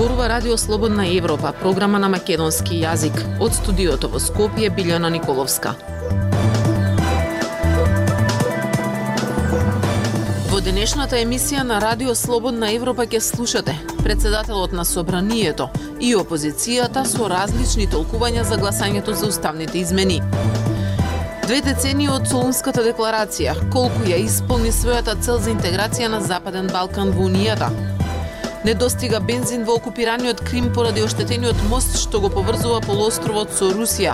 зборува Радио Слободна Европа, програма на македонски јазик. Од студиото во Скопје Билјана Николовска. Во денешната емисија на Радио Слободна Европа ќе слушате председателот на Собранието и опозицијата со различни толкувања за гласањето за уставните измени. Две децени од Солунската декларација, колку ја исполни својата цел за интеграција на Западен Балкан во Унијата, Не достига бензин во окупираниот Крим поради оштетениот мост што го поврзува полуостровот со Русија.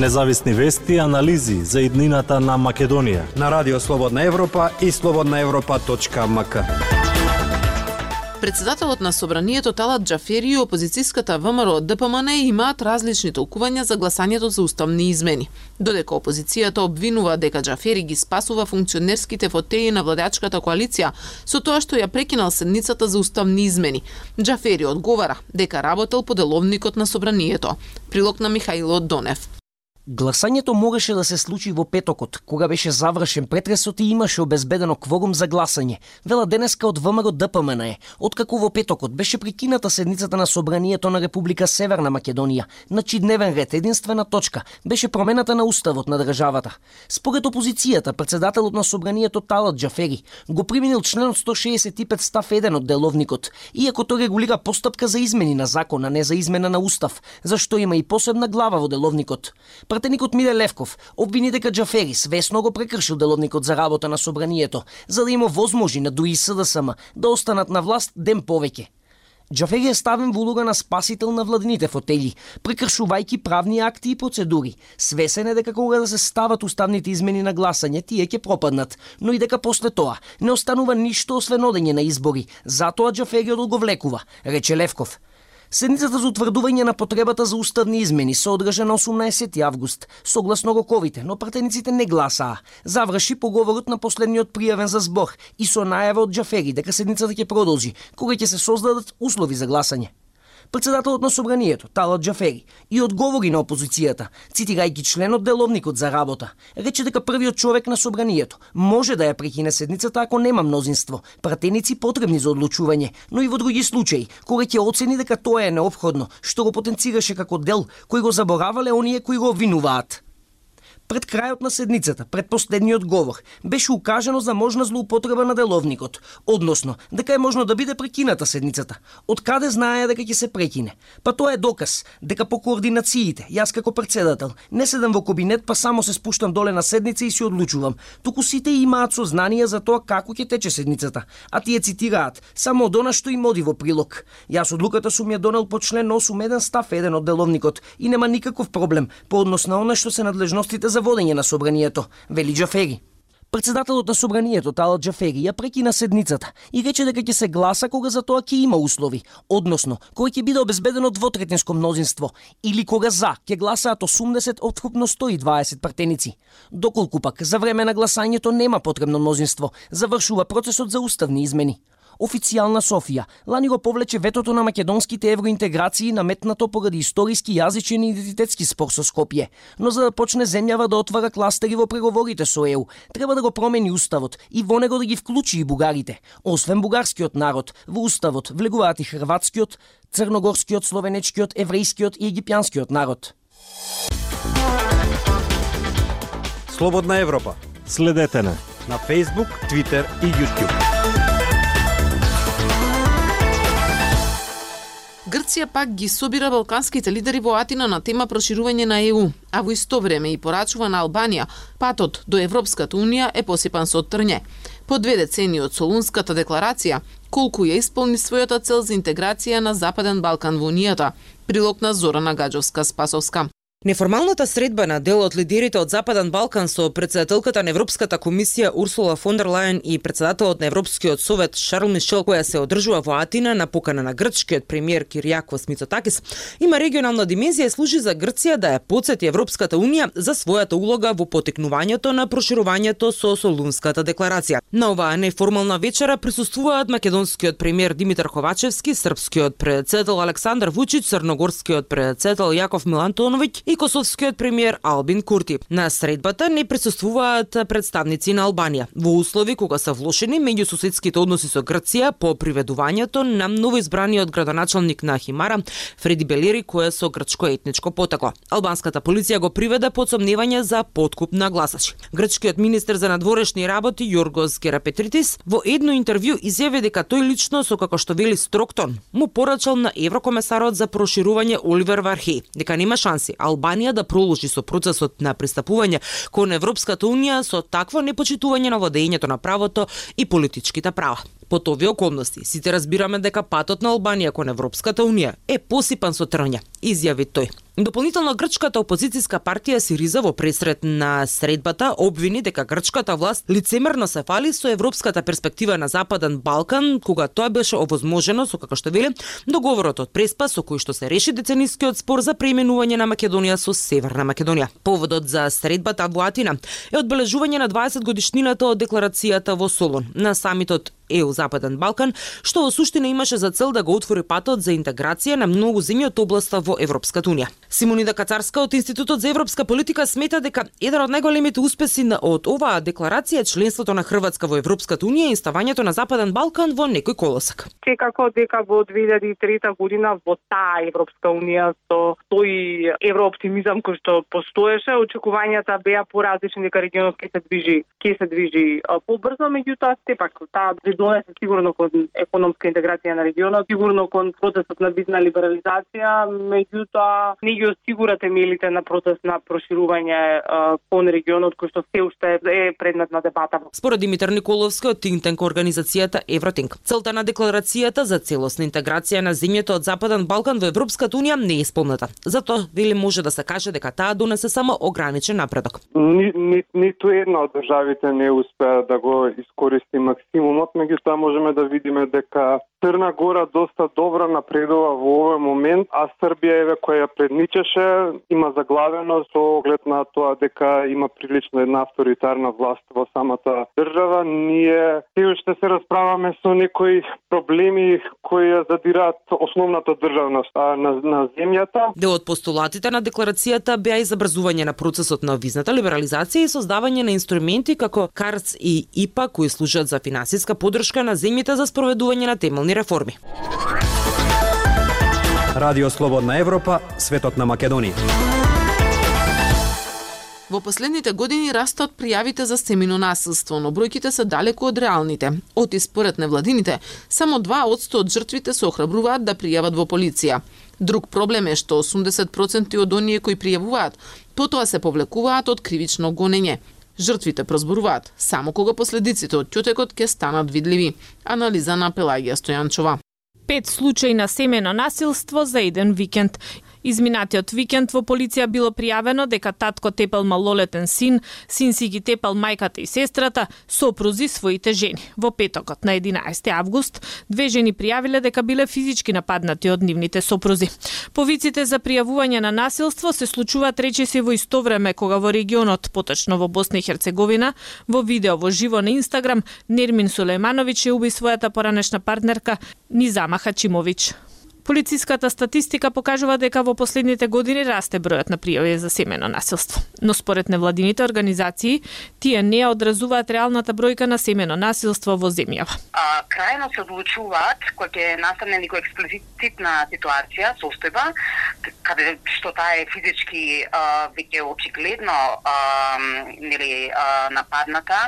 Независни вести и анализи за иднината на Македонија. На Радио Слободна Европа и слободнаевропа.мк. Председателот на Собранието Талат Джафери и опозицијската ВМРО ДПМН имаат различни толкувања за гласањето за уставни измени. Додека опозицијата обвинува дека Джафери ги спасува функционерските фотеи на владачката коалиција со тоа што ја прекинал седницата за уставни измени. Джафери одговара дека работел по деловникот на Собранието. Прилог на Михаило Донев. Гласањето можеше да се случи во петокот, кога беше завршен претресот и имаше обезбедено кворум за гласање. Вела денеска од ВМРО ДПМН е, откако во петокот беше прикината седницата на Собранието на Република Северна Македонија, значи дневен ред единствена точка беше промената на уставот на државата. Според опозицијата, председателот на Собранието Талат Джафери го приминил членот 165 став 1 од деловникот, иако тој регулира постапка за измени на закон, а не за измена на устав, зашто има и посебна глава во деловникот. Пратеникот Миле Левков обвини дека Джафери свесно го прекршил деловникот за работа на собранието, за да има возможи на ДУИ СДСМ да останат на власт ден повеќе. Джафери е ставен во улога на спасител на владините фотели, прекршувајќи правни акти и процедури. Свесен е дека кога да се стават уставните измени на гласање, тие ќе пропаднат, но и дека после тоа не останува ништо освен одење на избори. Затоа Джафери одговлекува, рече Левков. Седницата за утврдување на потребата за уставни измени се одржа на 18 август, согласно роковите, но пратениците не гласаа. Заврши поговорот на последниот пријавен за збор и со најава од Джафери дека седницата ќе продолжи, кога ќе се создадат услови за гласање председателот на собранието, Талат Джафери, и одговори на опозицијата, цитирајќи членот деловникот за работа. Рече дека првиот човек на собранието може да ја прекине седницата ако нема мнозинство, пратеници потребни за одлучување, но и во други случаи, кога ќе оцени дека тоа е необходно, што го потенцираше како дел кој го заборавале оние кои го обвинуваат. Пред крајот на седницата, пред последниот говор, беше укажано за можна злоупотреба на деловникот, односно дека е можно да биде прекината седницата. Од каде знае дека ќе се прекине? Па тоа е доказ дека по координациите, јас како председател, не седам во кабинет, па само се спуштам доле на седница и си одлучувам. Туку сите имаат сознание за тоа како ќе тече седницата, а тие цитираат само од она што им оди во прилог. Јас одлуката сум ја донел по член 8.1 став 1 од деловникот и нема никаков проблем по однос на она што се надлежностите за за водење на собранието, вели Джафери. Председателот на собранието Тала Джафери ја прекина седницата и рече дека ќе се гласа кога за тоа ќе има услови, односно кога ќе биде обезбедено двотретинско мнозинство или кога за ќе гласаат 80 од вкупно 120 партеници. Доколку пак за време на гласањето нема потребно мнозинство, завршува процесот за уставни измени. Официјална Софија лани го повлече ветото на македонските евроинтеграции наметнато поради историски јазичен и идентитетски спор со Скопје. Но за да почне земјава да отвара кластери во преговорите со ЕУ, треба да го промени уставот и во него да ги вклучи и бугарите. Освен бугарскиот народ, во уставот влегуваат и хрватскиот, црногорскиот, словенечкиот, еврејскиот и египјанскиот народ. Слободна Европа. Следете на на Facebook, Twitter и YouTube. Грција пак ги собира балканските лидери во Атина на тема проширување на ЕУ, а во исто време и порачува на Албанија, патот до Европската Унија е посипан со трње. По две децени од Солунската декларација, колку ја исполни својата цел за интеграција на Западен Балкан во Унијата, прилог на Зорана Гаджовска Спасовска. Неформалната средба на дел од лидерите од Западен Балкан со председателката на Европската комисија Урсула фон дер Лајен и председателот на Европскиот совет Шарл Мишел која се одржува во Атина на покана на грчкиот премиер Кириакос Мицотакис има регионална димензија и служи за Грција да ја подсети Европската унија за својата улога во потекнувањето на проширувањето со Солунската декларација. На оваа неформална вечера присуствуваат македонскиот премиер Димитар Ховачевски, српскиот председател Александар Вучич, црногорскиот председател Јаков Милантоновиќ и косовскиот премиер Албин Курти. На средбата не присуствуваат представници на Албанија во услови кога се влошени меѓусоседските односи со Грција по приведувањето на новоизбраниот градоначалник на Химара Фреди Белери кој е со грчко етничко потекло. Албанската полиција го приведе под сомневање за подкуп на гласачи. Грчкиот министер за надворешни работи Јоргос Герапетритис во едно интервју изјави дека тој лично со како што вели Строктон му порачал на еврокомесарот за проширување Оливер Вархи дека нема шанси Албанија да проложи со процесот на пристапување кон Европската унија со такво непочитување на владењето на правото и политичките права. По овие околности, сите разбираме дека патот на Албанија кон Европската унија е посипан со трња, изјави тој. Дополнително грчката опозицијска партија Сириза во пресрет на средбата обвини дека грчката власт лицемерно се фали со европската перспектива на Западен Балкан, кога тоа беше овозможено со како што веле договорот од Преспа со кој што се реши деценискиот спор за преименување на Македонија со Северна Македонија. Поводот за средбата во Атина е одбележување на 20 годишнината од декларацијата во Солун на самитот ЕУ Западен Балкан, што во суштина имаше за цел да го отвори патот за интеграција на многу земји од областа во Европската унија. Симонида Кацарска од Институтот за европска политика смета дека еден од најголемите успеси од оваа декларација е членството на Хрватска во Европската унија и ставањето на Западен Балкан во некој колосак. Секако дека во 2003 година во таа Европска унија со тој еврооптимизам кој што постоеше, очекувањата беа поразлични дека регионот ќе се движи, ќе се движи побрзо, меѓутоа сепак таа придонесе сигурно кон економска интеграција на регионот, сигурно кон процесот на бизна либерализација, меѓутоа не ги осигура темелите на процес на проширување кон регионот кој што се уште е предмет на дебата. Според Димитар Николовски од Тинтенк организацијата Евротинк, целта на декларацијата за целосна интеграција на земјите од Западен Балкан во Европската унија не е исполнета. Затоа вели може да се каже дека таа донесе само ограничен напредок. Ни, ни, ниту една од државите не успеа да го искористи максимумот, меѓутоа можеме да видиме дека Црна Гора доста добро напредува во овој момент, а Србија еве која ја предничеше има заглавено со оглед на тоа дека има прилично една авторитарна власт во самата држава. Ние се уште се расправаме со некои проблеми кои задираат основната државност на, на земјата. Дел од постулатите на декларацијата беа и забрзување на процесот на визната либерализација и создавање на инструменти како КАРЦ и ИПА кои служат за финансиска поддршка на земјите за спроведување на темелни реформи. Радио Слободна Европа, светот на Македонија. Во последните години растат пријавите за семено насилство, но бројките се далеку од реалните. Оти според невладините, само 2% од жртвите се охрабруваат да пријават во полиција. Друг проблем е што 80% од оние кои пријавуваат, потоа се повлекуваат од кривично гонење. Жртвите прозборуваат само кога последиците од ќутекот ќе станат видливи. Анализа на Пелагија Стојанчова. Пет случаи на семено насилство за еден викенд. Изминатиот викенд во полиција било пријавено дека татко тепал малолетен син, син си ги тепал мајката и сестрата, сопрузи своите жени. Во петокот на 11 август, две жени пријавиле дека биле физички нападнати од нивните сопрузи. Повиците за пријавување на насилство се случуваат речиси во исто време кога во регионот, поточно во Босна и Херцеговина, во видео во живо на Инстаграм, Нермин Сулеймановиќ ја уби својата поранешна партнерка Низама Хачимовиќ. Полициската статистика покажува дека во последните години расте бројот на пријави за семено насилство. Но според невладините организации, тие не одразуваат реалната бројка на семено насилство во земјава. А, крајно се одлучуваат кога ќе настане некоја експлицитна ситуација, состојба, каде што таа е физички а, веќе очигледно а, нели, а, нападната,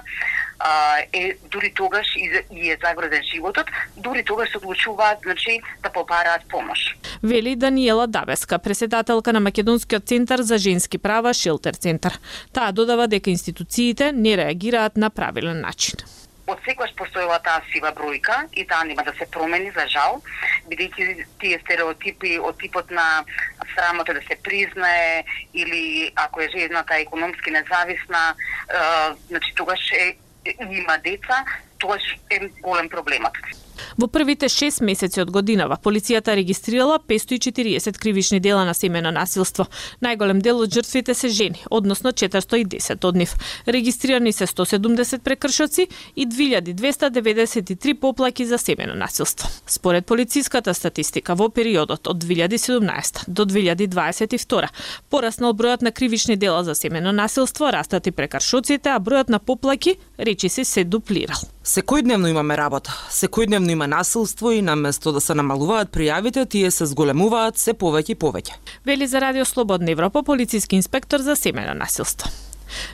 а, е дури тогаш и, и е загрозен животот, дури тогаш се одлучуваат значи да попараат помош. Вели Даниела Давеска, преседателка на Македонскиот центар за женски права Шилтер центар. Таа додава дека институциите не реагираат на правилен начин од секојаш постоела таа сива бројка и таа нема да се промени за жал бидејќи тие стереотипи од типот на срамота да се признае или ако е жената економски независна, значи тогаш е, има деца, тогаш е голем проблемот. Во првите 6 месеци од годинава, полицијата регистрирала 540 кривични дела на семено насилство. Најголем дел од жртвите се жени, односно 410 од нив. Регистрирани се 170 прекршоци и 2293 поплаки за семено насилство. Според полициската статистика, во периодот од 2017 до 2022 пораснал бројот на кривични дела за семено насилство, растат и прекршоците, а бројот на поплаки речи се се дуплирал. Секојдневно имаме работа. Секојдневно има насилство и наместо да се намалуваат пријавите, тие се зголемуваат се повеќе и повеќе. Вели за Радио Слободна Европа полициски инспектор за семено насилство.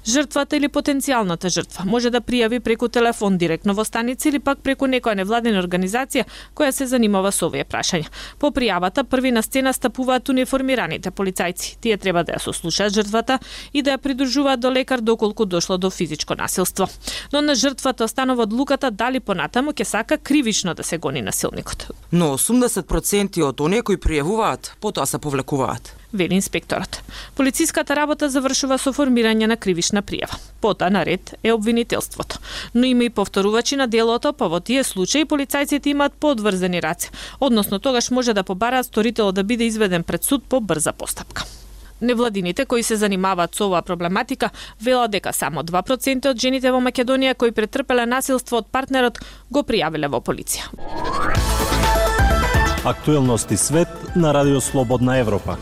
Жртвата или потенцијалната жртва може да пријави преку телефон директно во станица или пак преку некоја невладена организација која се занимава со овие прашања. По пријавата први на сцена стапуваат униформираните полицајци. Тие треба да ја сослушаат жртвата и да ја придружуваат до лекар доколку дошло до физичко насилство. Но на жртвата останува одлуката дали понатаму ќе сака кривично да се гони насилникот. Но 80% од оние кои пријавуваат, потоа се повлекуваат вели инспекторот. Полициската работа завршува со формирање на кривишна пријава. Пота на ред е обвинителството. Но има и повторувачи на делото, па во тие случаи полицајците имаат подврзани раце, односно тогаш може да побараат сторителот да биде изведен пред суд по брза постапка. Невладините кои се занимаваат со оваа проблематика велат дека само 2% од жените во Македонија кои претрпеле насилство од партнерот го пријавиле во полиција. Актуелности свет на Радио Слободна Европа.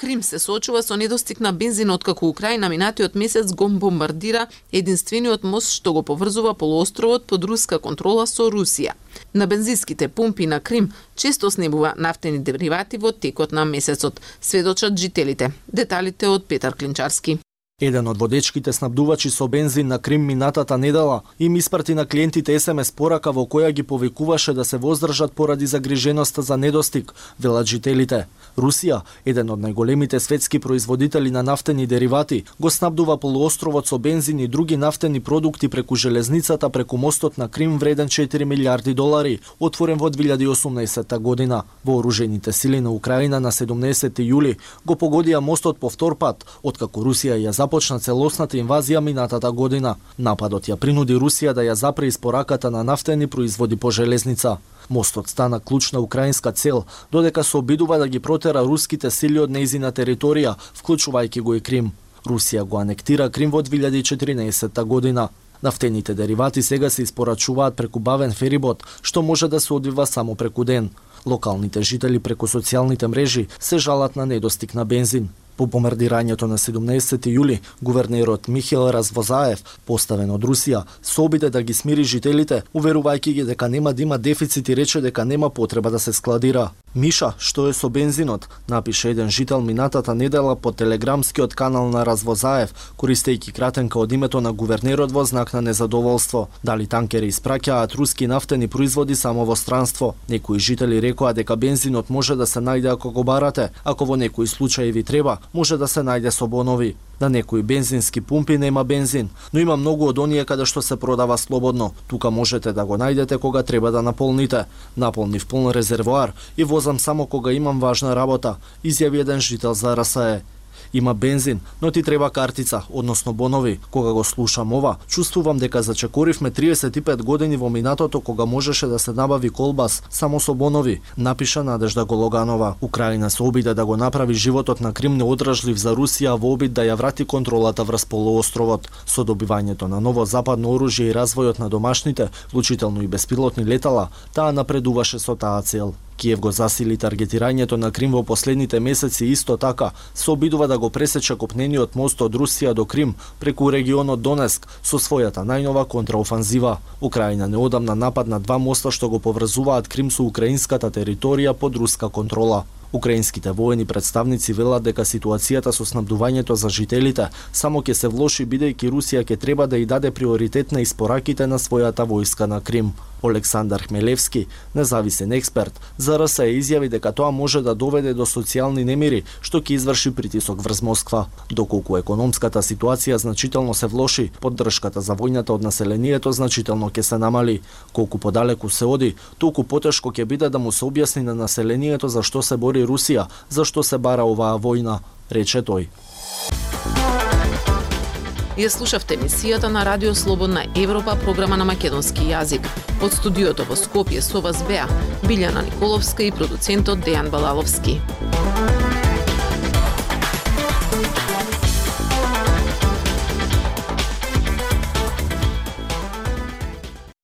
Крим се соочува со недостиг на бензин откако Украина минатиот месец го бомбардира единствениот мост што го поврзува полуостровот под руска контрола со Русија. На бензинските пумпи на Крим често снебува нафтени деривати во текот на месецот, сведочат жителите. Деталите од Петар Клинчарски. Еден од водечките снабдувачи со бензин на Крим минатата недела им испрати на клиентите СМС порака во која ги повикуваше да се воздржат поради загриженоста за недостиг, велат жителите. Русија, еден од најголемите светски производители на нафтени деривати, го снабдува полуостровот со бензин и други нафтени продукти преку железницата преку мостот на Крим вреден 4 милиарди долари, отворен во 2018 година. Вооружените сили на Украина на 17 јули го погодија мостот по втор пат, откако Русија ја започна целосната инвазија минатата година. Нападот ја принуди Русија да ја запре испораката на нафтени производи по железница. Мостот стана клучна украинска цел, додека се обидува да ги протера руските сили од нејзина територија, вклучувајќи го и Крим. Русија го анектира Крим во 2014 година. Нафтените деривати сега се испорачуваат преку бавен ферибот, што може да се одвива само преку ден. Локалните жители преку социјалните мрежи се жалат на недостиг на бензин. По бомбардирањето на 17 јули, гувернерот Михел Развозаев, поставен од Русија, се обиде да ги смири жителите, уверувајќи ги дека нема да има дефицит и рече дека нема потреба да се складира. Миша, што е со бензинот, напише еден жител минатата недела по телеграмскиот канал на Развозаев, користејќи кратенка од името на гувернерот во знак на незадоволство. Дали танкери испраќаат руски нафтени производи само во странство? Некои жители рекоа дека бензинот може да се најде ако го барате, ако во некои случаи ви треба, може да се најде со бонови. На некои бензински пумпи нема бензин, но има многу од оние каде што се продава слободно. Тука можете да го најдете кога треба да наполните. Наполнив полн резервоар и возам само кога имам важна работа, изјави еден жител за РСЕ. Има бензин, но ти треба картица, односно бонови. Кога го слушам ова, чувствувам дека зачекоривме 35 години во минатото кога можеше да се набави колбас само со бонови, напиша Надежда Гологанова. Украина се обиде да го направи животот на Крим неодражлив за Русија во обид да ја врати контролата врз полуостровот. Со добивањето на ново западно оружје и развојот на домашните, вклучително и беспилотни летала, таа напредуваше со таа цел. Киев го засили таргетирањето на Крим во последните месеци исто така, се обидува да го пресече копнениот мост од Русија до Крим преку регионот Донеск со својата најнова контраофанзива. Украина неодамна нападна два моста што го поврзуваат Крим со украинската територија под руска контрола. Украинските воени представници велат дека ситуацијата со снабдувањето за жителите само ќе се влоши бидејќи Русија ќе треба да ја даде приоритет на испораките на својата војска на Крим. Олександар Хмелевски, независен експерт, за РСЕ изјави дека тоа може да доведе до социјални немири, што ќе изврши притисок врз Москва. Доколку економската ситуација значително се влоши, поддршката за војната од населението значително ќе се намали. Колку подалеку се оди, толку потешко ќе биде да му се објасни на населението за што се бори Русија, за што се бара оваа војна, рече тој. Ја слушавте емисијата на Радио Слободна Европа, програма на македонски јазик. Од студиото во Скопје со вас беа Билјана Николовска и продуцентот Дејан Балаловски.